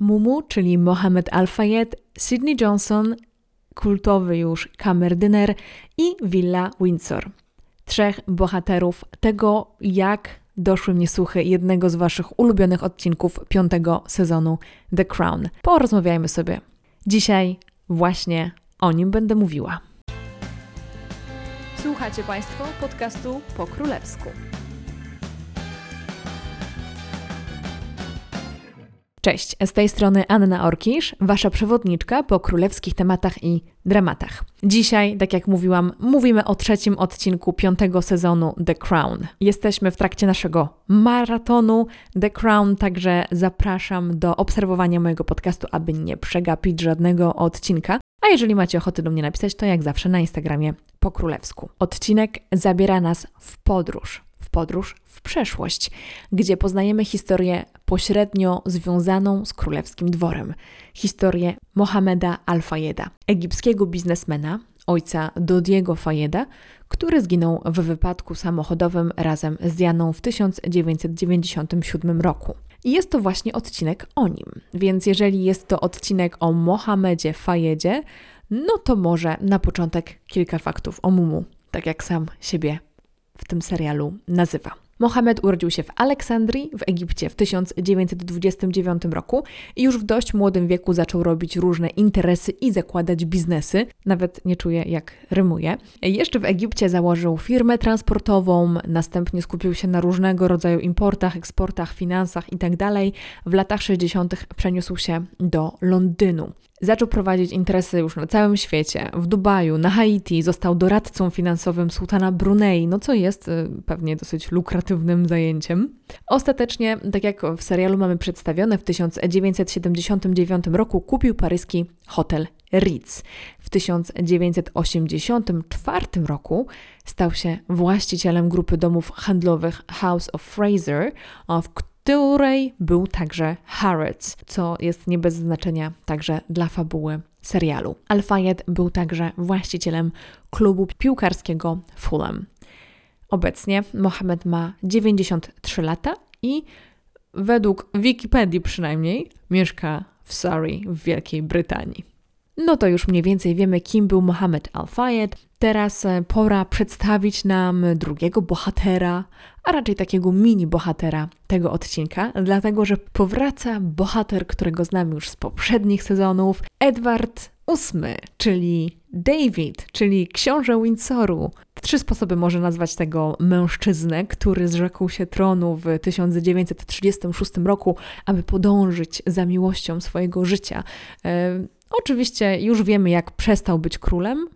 Mumu, czyli Mohamed Al-Fayed, Sidney Johnson, kultowy już kamerdyner i Villa Windsor. Trzech bohaterów tego, jak doszły mnie słuchy jednego z Waszych ulubionych odcinków piątego sezonu The Crown. Porozmawiajmy sobie. Dzisiaj właśnie o nim będę mówiła. Słuchacie Państwo podcastu po królewsku. Cześć, z tej strony Anna Orkisz, Wasza przewodniczka po królewskich tematach i dramatach. Dzisiaj, tak jak mówiłam, mówimy o trzecim odcinku piątego sezonu The Crown. Jesteśmy w trakcie naszego maratonu The Crown, także zapraszam do obserwowania mojego podcastu, aby nie przegapić żadnego odcinka. A jeżeli macie ochotę do mnie napisać, to jak zawsze na Instagramie po królewsku. Odcinek zabiera nas w podróż. W podróż w przeszłość, gdzie poznajemy historię pośrednio związaną z królewskim dworem. Historię Mohameda Al-Fayeda, egipskiego biznesmena, ojca Dodiego Fayeda, który zginął w wypadku samochodowym razem z Janą w 1997 roku. I jest to właśnie odcinek o nim. Więc jeżeli jest to odcinek o Mohamedzie Fayedzie, no to może na początek kilka faktów o Mumu, tak jak sam siebie w tym serialu nazywa. Mohamed urodził się w Aleksandrii w Egipcie w 1929 roku i już w dość młodym wieku zaczął robić różne interesy i zakładać biznesy. Nawet nie czuję, jak rymuje. Jeszcze w Egipcie założył firmę transportową, następnie skupił się na różnego rodzaju importach, eksportach, finansach itd. Tak w latach 60. przeniósł się do Londynu. Zaczął prowadzić interesy już na całym świecie. W Dubaju, na Haiti został doradcą finansowym sułtana Brunei, no co jest y, pewnie dosyć zajęciem. Ostatecznie, tak jak w serialu mamy przedstawione, w 1979 roku kupił paryski hotel Ritz. W 1984 roku stał się właścicielem grupy domów handlowych House of Fraser, w której był także Harrods, co jest nie bez znaczenia także dla fabuły serialu. Al-Fayed był także właścicielem klubu piłkarskiego Fulham. Obecnie Mohamed ma 93 lata i według Wikipedii przynajmniej mieszka w Surrey w Wielkiej Brytanii. No to już mniej więcej wiemy, kim był Mohamed Al-Fayed. Teraz e, pora przedstawić nam drugiego bohatera, a raczej takiego mini bohatera tego odcinka, dlatego że powraca bohater, którego znamy już z poprzednich sezonów, Edward VIII, czyli David, czyli książę Windsoru. Trzy sposoby może nazwać tego mężczyznę, który zrzekł się tronu w 1936 roku, aby podążyć za miłością swojego życia. Oczywiście już wiemy, jak przestał być królem,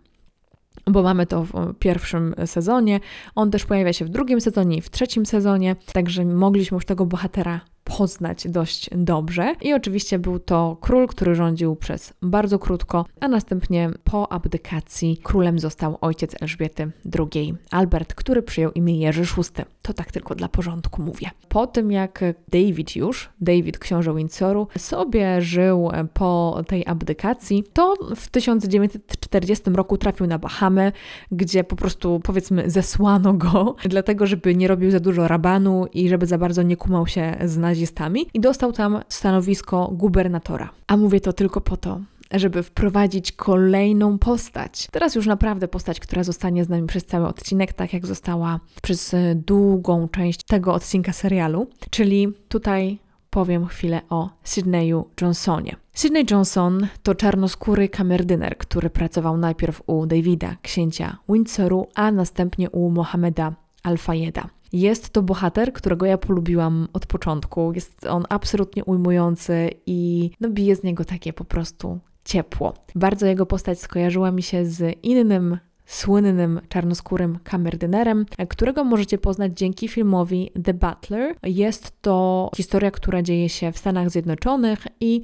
bo mamy to w pierwszym sezonie. On też pojawia się w drugim sezonie i w trzecim sezonie, także mogliśmy już tego bohatera poznać dość dobrze. I oczywiście był to król, który rządził przez bardzo krótko, a następnie po abdykacji królem został ojciec Elżbiety II, Albert, który przyjął imię Jerzy VI. To tak tylko dla porządku mówię. Po tym jak David już, David książę Windsoru, sobie żył po tej abdykacji, to w 1940 roku trafił na Bahamy, gdzie po prostu powiedzmy zesłano go, dlatego żeby nie robił za dużo rabanu i żeby za bardzo nie kumał się z nazistami i dostał tam stanowisko gubernatora. A mówię to tylko po to, żeby wprowadzić kolejną postać. Teraz już naprawdę postać, która zostanie z nami przez cały odcinek, tak jak została przez długą część tego odcinka serialu. Czyli tutaj powiem chwilę o Sydneyu Johnsonie. Sydney Johnson to czarnoskóry kamerdyner, który pracował najpierw u Davida, księcia Windsoru, a następnie u Mohameda Al-Fayeda. Jest to bohater, którego ja polubiłam od początku. Jest on absolutnie ujmujący i no, bije z niego takie po prostu ciepło. Bardzo jego postać skojarzyła mi się z innym słynnym czarnoskórym kamerdynerem, którego możecie poznać dzięki filmowi The Butler. Jest to historia, która dzieje się w Stanach Zjednoczonych i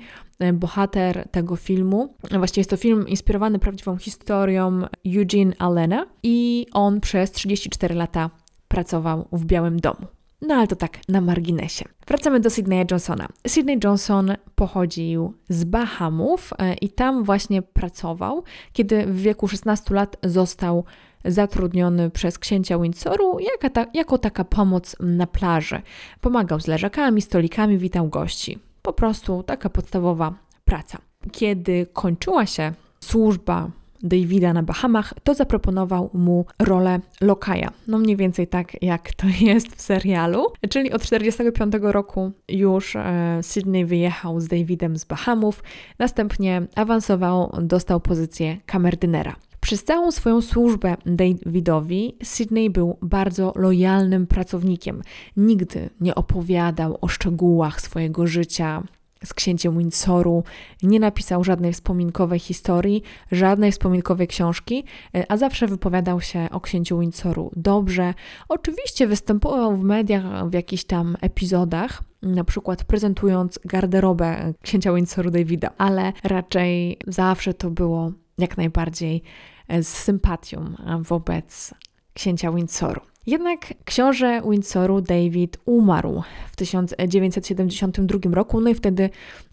bohater tego filmu, właściwie jest to film inspirowany prawdziwą historią Eugene Allena i on przez 34 lata pracował w Białym Domu. No ale to tak na marginesie. Wracamy do Sydneya Johnsona. Sydney Johnson pochodził z Bahamów e, i tam właśnie pracował, kiedy w wieku 16 lat został zatrudniony przez księcia Windsoru jako, ta, jako taka pomoc na plaży. Pomagał z leżakami, stolikami, witał gości. po prostu taka podstawowa praca. Kiedy kończyła się służba Davida na Bahamach, to zaproponował mu rolę lokaja. No mniej więcej tak, jak to jest w serialu. Czyli od 1945 roku już e, Sydney wyjechał z Davidem z Bahamów, następnie awansował, dostał pozycję kamerdynera. Przez całą swoją służbę Davidowi Sydney był bardzo lojalnym pracownikiem. Nigdy nie opowiadał o szczegółach swojego życia, z księciem Windsoru, nie napisał żadnej wspominkowej historii, żadnej wspominkowej książki, e, a zawsze wypowiadał się o księciu Windsoru dobrze. Oczywiście występował w mediach w jakichś tam epizodach, na przykład prezentując garderobę księcia Windsoru Davida, ale raczej zawsze to było jak najbardziej e, z sympatią wobec księcia Windsoru. Jednak książę Windsoru David umarł w 1972 roku, no i wtedy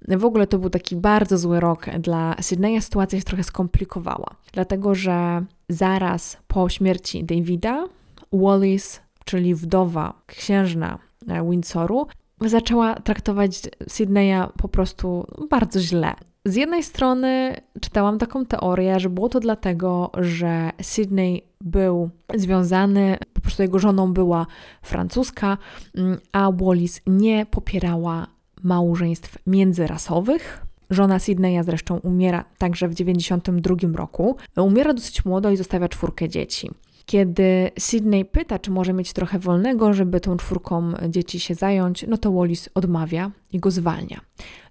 w ogóle to był taki bardzo zły rok dla Sydneya. Sytuacja się trochę skomplikowała, dlatego że zaraz po śmierci Davida Wallis, czyli wdowa księżna Windsoru, zaczęła traktować Sydneya po prostu bardzo źle. Z jednej strony czytałam taką teorię, że było to dlatego, że Sydney był związany, po prostu jego żoną była francuska, mm, a Wallis nie popierała małżeństw międzyrasowych. Żona Sydneya zresztą umiera także w 92 roku. Umiera dosyć młodo i zostawia czwórkę dzieci. Kiedy Sydney pyta, czy może mieć trochę wolnego, żeby tą czwórką dzieci się zająć, no to Wallis odmawia i go zwalnia.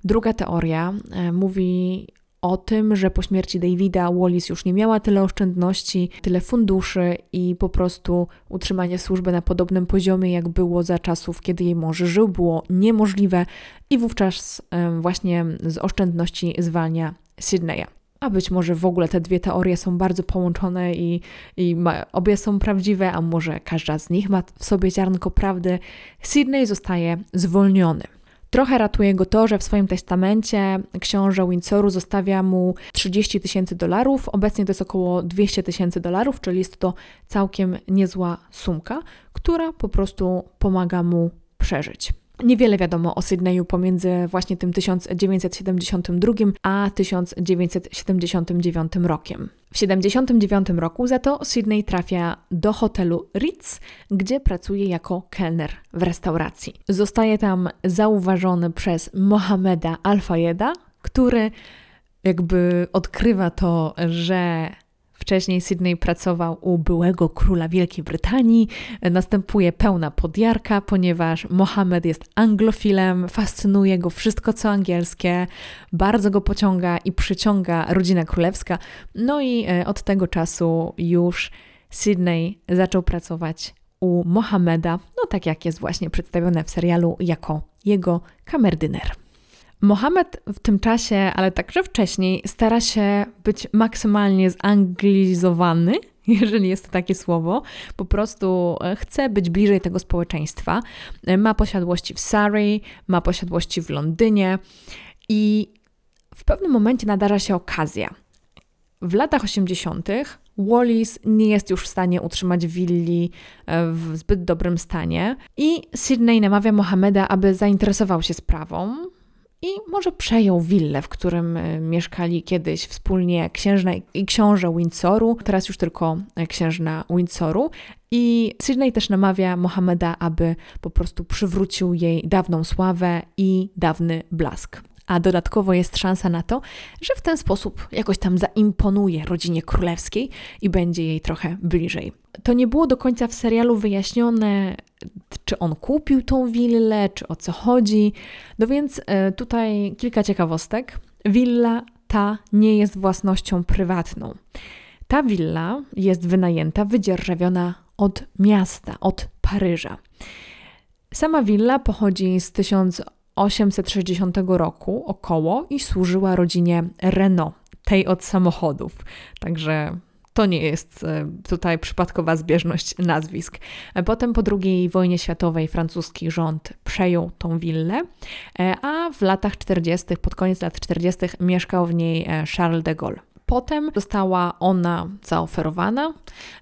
Druga teoria e, mówi o tym, że po śmierci Davida Wallis już nie miała tyle oszczędności, tyle funduszy i po prostu utrzymanie służby na podobnym poziomie, jak było za czasów, kiedy jej mąż żył, było niemożliwe i wówczas e, właśnie z oszczędności zwalnia Sydneya a być może w ogóle te dwie teorie są bardzo połączone i, i ma, obie są prawdziwe, a może każda z nich ma w sobie ziarnko prawdy, Sydney zostaje zwolniony. Trochę ratuje go to, że w swoim testamencie książę Windsoru zostawia mu 30 tysięcy dolarów. Obecnie to jest około 200 tysięcy dolarów, czyli jest to całkiem niezła sumka, która po prostu pomaga mu przeżyć. Niewiele wiadomo o Sydneyu pomiędzy właśnie tym 1972 a 1979 rokiem. W 1979 roku za to Sydney trafia do hotelu Ritz, gdzie pracuje jako kelner w restauracji. Zostaje tam zauważony przez Mohameda Al-Fayeda, który jakby odkrywa to, że Wcześniej Sydney pracował u byłego króla Wielkiej Brytanii. Następuje pełna podjarka, ponieważ Mohammed jest anglofilem, fascynuje go wszystko co angielskie, bardzo go pociąga i przyciąga rodzina królewska. No i e, od tego czasu już Sydney zaczął pracować u Mohameda, no tak jak jest właśnie przedstawione w serialu, jako jego kamerdyner. Mohamed w tym czasie, ale także wcześniej, stara się być maksymalnie zanglizowany, jeżeli jest to takie słowo. Po prostu e, chce być bliżej tego społeczeństwa. E, ma posiadłości w Surrey, ma posiadłości w Londynie i w pewnym momencie nadarza się okazja. W latach 80. Wallis nie jest już w stanie utrzymać willi e, w zbyt dobrym stanie i Sydney namawia Mohameda, aby zainteresował się sprawą i może przejął willę, w którym e, mieszkali kiedyś wspólnie księżna i książę Windsoru, teraz już tylko księżna Windsoru. I Sydney też namawia Mohameda, aby po prostu przywrócił jej dawną sławę i dawny blask. A dodatkowo jest szansa na to, że w ten sposób jakoś tam zaimponuje rodzinie królewskiej i będzie jej trochę bliżej. To nie było do końca w serialu wyjaśnione, czy on kupił tą willę, czy o co chodzi. No więc e, tutaj kilka ciekawostek. Willa ta nie jest własnością prywatną. Ta willa jest wynajęta, wydzierżawiona od miasta, od Paryża. Sama willa pochodzi z 1860 roku około i służyła rodzinie Renault, tej od samochodów. Także to nie jest e, tutaj przypadkowa zbieżność nazwisk. E, potem po II wojnie światowej francuski rząd przejął tą willę, e, a w latach 40., pod koniec lat 40., mieszkał w niej Charles de Gaulle. Potem została ona zaoferowana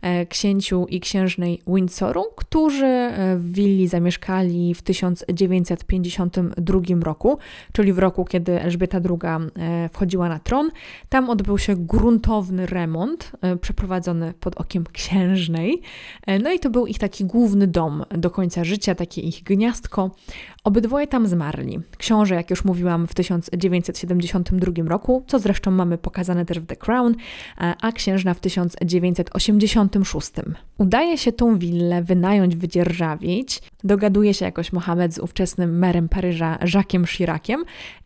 e, księciu i księżnej Windsoru, którzy e, w willi zamieszkali w 1952 roku, czyli w roku, kiedy Elżbieta II e, wchodziła na tron. Tam odbył się gruntowny remont przeprowadzony pod okiem księżnej. No i to był ich taki główny dom do końca życia, takie ich gniazdko. Obydwoje tam zmarli. Książę, jak już mówiłam, w 1972 roku, co zresztą mamy pokazane też w The Crown, a księżna w 1986. Udaje się tą willę wynająć, wydzierżawić. Dogaduje się jakoś Mohamed z ówczesnym merem Paryża Jacquesem Chiraciem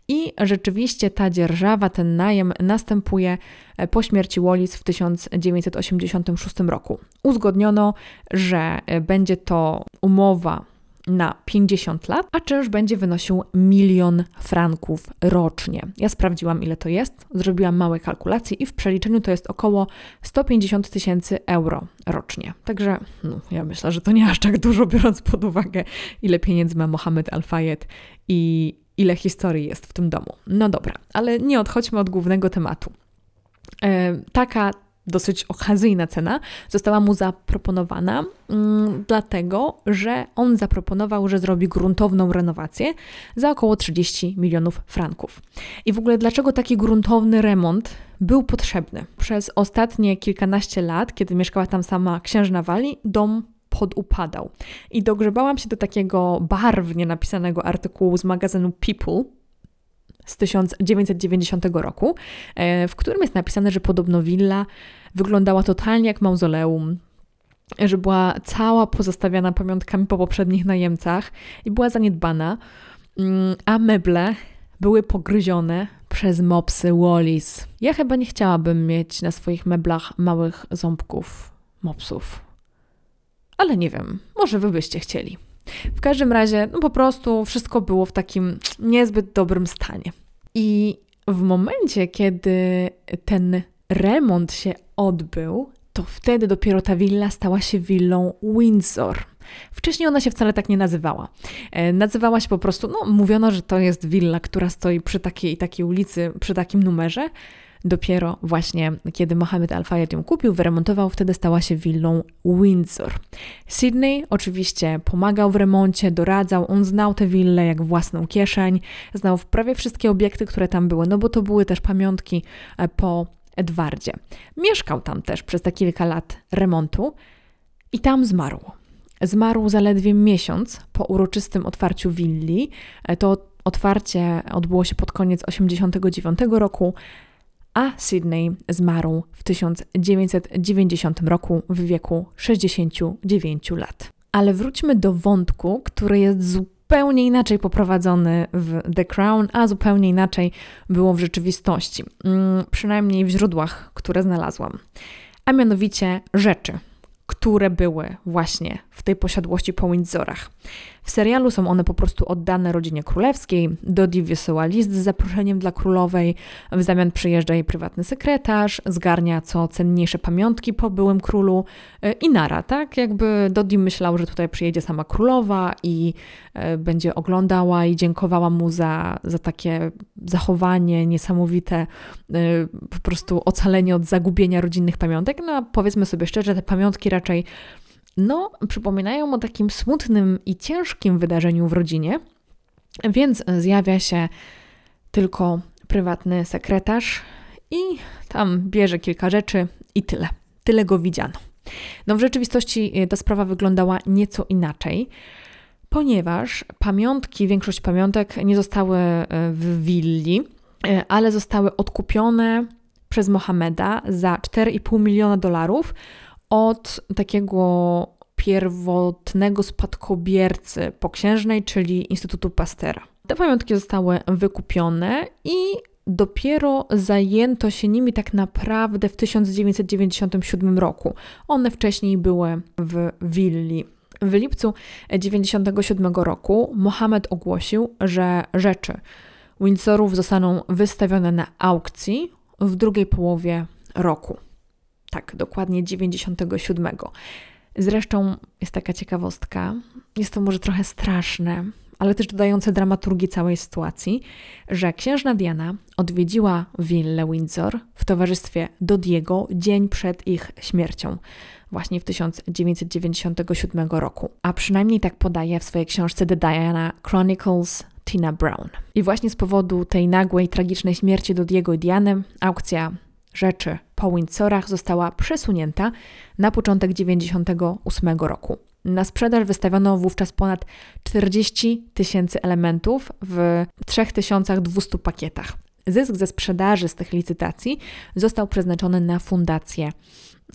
i rzeczywiście ta dzierżawa, ten najem następuje e, po śmierci Wallis w 1986 roku. Uzgodniono, że e, będzie to umowa na 50 lat, a czynsz będzie wynosił milion franków rocznie. Ja sprawdziłam, ile to jest, zrobiłam małe kalkulacje i w przeliczeniu to jest około 150 tysięcy euro rocznie. Także no, ja myślę, że to nie aż tak dużo, biorąc pod uwagę, ile pieniędzy ma Mohamed Al-Fayed i ile historii jest w tym domu. No dobra, ale nie odchodźmy od głównego tematu. E, taka dosyć okazyjna cena została mu zaproponowana, mm, dlatego że on zaproponował, że zrobi gruntowną renowację za około 30 milionów franków. I w ogóle dlaczego taki gruntowny remont był potrzebny? Przez ostatnie kilkanaście lat, kiedy mieszkała tam sama księżna Wali, dom podupadał. I dogrzebałam się do takiego barwnie napisanego artykułu z magazynu People, z 1990 roku, e, w którym jest napisane, że podobno willa wyglądała totalnie jak mauzoleum, że była cała pozostawiana pamiątkami po poprzednich najemcach i była zaniedbana, mm, a meble były pogryzione przez mopsy Wallis. Ja chyba nie chciałabym mieć na swoich meblach małych ząbków mopsów. Ale nie wiem, może wy byście chcieli. W każdym razie, no po prostu wszystko było w takim niezbyt dobrym stanie. I w momencie, kiedy ten remont się odbył, to wtedy dopiero ta willa stała się willą Windsor. Wcześniej ona się wcale tak nie nazywała. E, nazywała się po prostu, no mówiono, że to jest willa, która stoi przy takiej i takiej ulicy, przy takim numerze, Dopiero właśnie kiedy Mohamed Al-Fayed ją kupił, wyremontował, wtedy stała się willą Windsor. Sydney oczywiście pomagał w remoncie, doradzał, on znał tę willę jak własną kieszeń, znał prawie wszystkie obiekty, które tam były, no bo to były też pamiątki e, po Edwardzie. Mieszkał tam też przez te kilka lat remontu i tam zmarł. Zmarł zaledwie miesiąc po uroczystym otwarciu willi. E, to otwarcie odbyło się pod koniec 1989 roku a Sydney zmarł w 1990 roku w wieku 69 lat. Ale wróćmy do wątku, który jest zupełnie inaczej poprowadzony w The Crown, a zupełnie inaczej było w rzeczywistości, mm, przynajmniej w źródłach, które znalazłam. A mianowicie rzeczy, które były właśnie tej posiadłości po Windsorach. W serialu są one po prostu oddane rodzinie królewskiej. Dodi wysyła list z zaproszeniem dla królowej, w zamian przyjeżdża jej prywatny sekretarz, zgarnia co cenniejsze pamiątki po byłym królu e, i nara, tak? Jakby Dodi myślał, że tutaj przyjedzie sama królowa i e, będzie oglądała i dziękowała mu za, za takie zachowanie niesamowite, e, po prostu ocalenie od zagubienia rodzinnych pamiątek. No a powiedzmy sobie szczerze, te pamiątki raczej no, przypominają o takim smutnym i ciężkim wydarzeniu w rodzinie, więc zjawia się tylko prywatny sekretarz i tam bierze kilka rzeczy i tyle. Tyle go widziano. No w rzeczywistości e, ta sprawa wyglądała nieco inaczej, ponieważ pamiątki, większość pamiątek nie zostały e, w willi, e, ale zostały odkupione przez Mohameda za 4,5 miliona dolarów od takiego pierwotnego spadkobiercy poksiężnej, czyli Instytutu Pastera. Te pamiątki zostały wykupione i dopiero zajęto się nimi tak naprawdę w 1997 roku. One wcześniej były w willi. W lipcu 1997 roku Mohamed ogłosił, że rzeczy Windsorów zostaną wystawione na aukcji w drugiej połowie roku tak, dokładnie 97. Zresztą jest taka ciekawostka, jest to może trochę straszne, ale też dodające dramaturgii całej sytuacji, że księżna Diana odwiedziła willę Windsor w towarzystwie Dodiego dzień przed ich śmiercią, właśnie w 1997 roku. A przynajmniej tak podaje w swojej książce The Diana Chronicles Tina Brown. I właśnie z powodu tej nagłej, tragicznej śmierci Dodiego i Diany aukcja rzeczy po Windsorach została przesunięta na początek 1998 roku. Na sprzedaż wystawiono wówczas ponad 40 tysięcy elementów w 3200 pakietach. Zysk ze sprzedaży z tych licytacji został przeznaczony na fundację,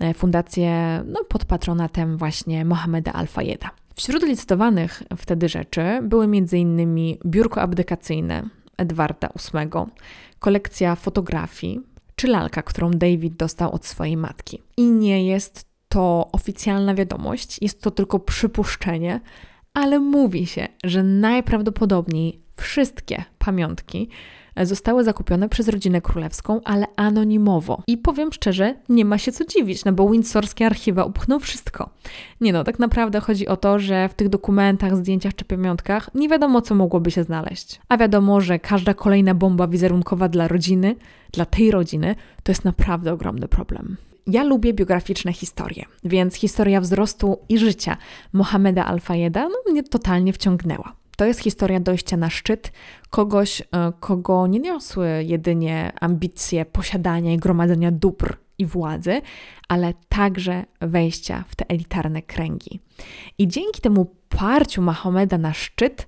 e, fundację no, pod patronatem właśnie Mohameda Al-Fayeda. Wśród licytowanych wtedy rzeczy były m.in. biurko abdykacyjne Edwarda VIII, kolekcja fotografii czy lalka, którą David dostał od swojej matki. I nie jest to oficjalna wiadomość, jest to tylko przypuszczenie, ale mówi się, że najprawdopodobniej wszystkie pamiątki zostały zakupione przez rodzinę królewską, ale anonimowo. I powiem szczerze, nie ma się co dziwić, no bo windsorskie archiwa upchną wszystko. Nie no, tak naprawdę chodzi o to, że w tych dokumentach, zdjęciach czy pamiątkach nie wiadomo, co mogłoby się znaleźć. A wiadomo, że każda kolejna bomba wizerunkowa dla rodziny, dla tej rodziny, to jest naprawdę ogromny problem. Ja lubię biograficzne historie, więc historia wzrostu i życia Mohameda Al-Fayeda no, mnie totalnie wciągnęła. To jest historia dojścia na szczyt kogoś, e, kogo nie niosły jedynie ambicje posiadania i gromadzenia dóbr i władzy, ale także wejścia w te elitarne kręgi. I dzięki temu parciu Mahomeda na szczyt,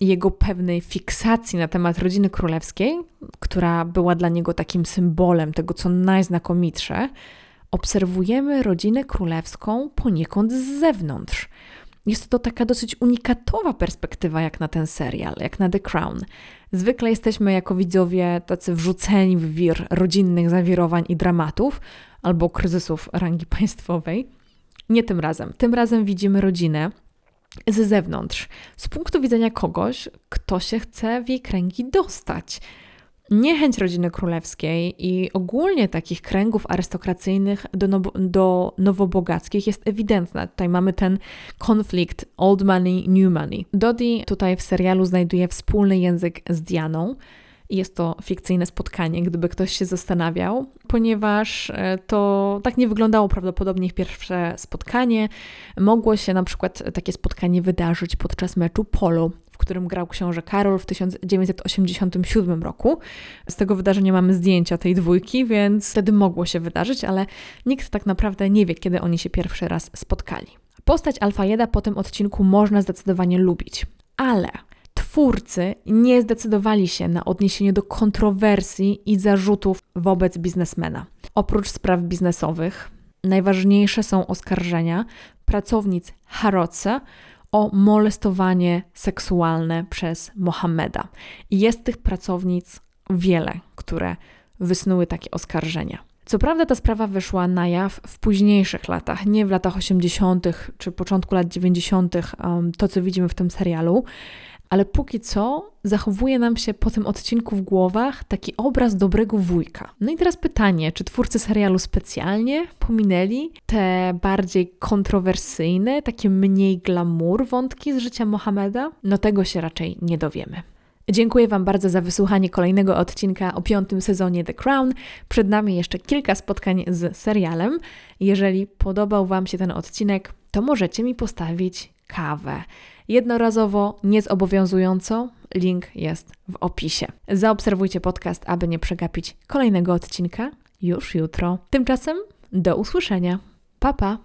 jego pewnej fiksacji na temat rodziny królewskiej, która była dla niego takim symbolem tego, co najznakomitsze, obserwujemy rodzinę królewską poniekąd z zewnątrz. Jest to taka dosyć unikatowa perspektywa jak na ten serial, jak na The Crown. Zwykle jesteśmy jako widzowie tacy wrzuceni w wir rodzinnych zawirowań i dramatów albo kryzysów rangi państwowej. Nie tym razem. Tym razem widzimy rodzinę z zewnątrz, z punktu widzenia kogoś, kto się chce w jej kręgi dostać niechęć rodziny królewskiej i ogólnie takich kręgów arystokracyjnych do, no, do nowobogackich jest ewidentna. Tutaj mamy ten konflikt old money, new money. Dodi tutaj w serialu znajduje wspólny język z Dianą. Jest to fikcyjne spotkanie, gdyby ktoś się zastanawiał, ponieważ e, to tak nie wyglądało prawdopodobnie ich pierwsze spotkanie. Mogło się na przykład takie spotkanie wydarzyć podczas meczu polo w którym grał książę Karol w 1987 roku. Z tego wydarzenia mamy zdjęcia tej dwójki, więc wtedy mogło się wydarzyć, ale nikt tak naprawdę nie wie, kiedy oni się pierwszy raz spotkali. Postać Alfajeda po tym odcinku można zdecydowanie lubić, ale twórcy nie zdecydowali się na odniesienie do kontrowersji i zarzutów wobec biznesmena. Oprócz spraw biznesowych, najważniejsze są oskarżenia pracownic Harroca o molestowanie seksualne przez Mohameda. Jest tych pracownic wiele, które wysnuły takie oskarżenia. Co prawda ta sprawa wyszła na jaw w późniejszych latach, nie w latach 80. czy początku lat 90., um, to co widzimy w tym serialu, ale póki co zachowuje nam się po tym odcinku w głowach taki obraz dobrego wujka. No i teraz pytanie, czy twórcy serialu specjalnie pominęli te bardziej kontrowersyjne, takie mniej glamour wątki z życia Mohameda? No tego się raczej nie dowiemy. Dziękuję Wam bardzo za wysłuchanie kolejnego odcinka o piątym sezonie The Crown. Przed nami jeszcze kilka spotkań z serialem. Jeżeli podobał Wam się ten odcinek, to możecie mi postawić kawę jednorazowo, niezobowiązująco. Link jest w opisie. Zaobserwujcie podcast, aby nie przegapić kolejnego odcinka już jutro. Tymczasem do usłyszenia. Pa pa!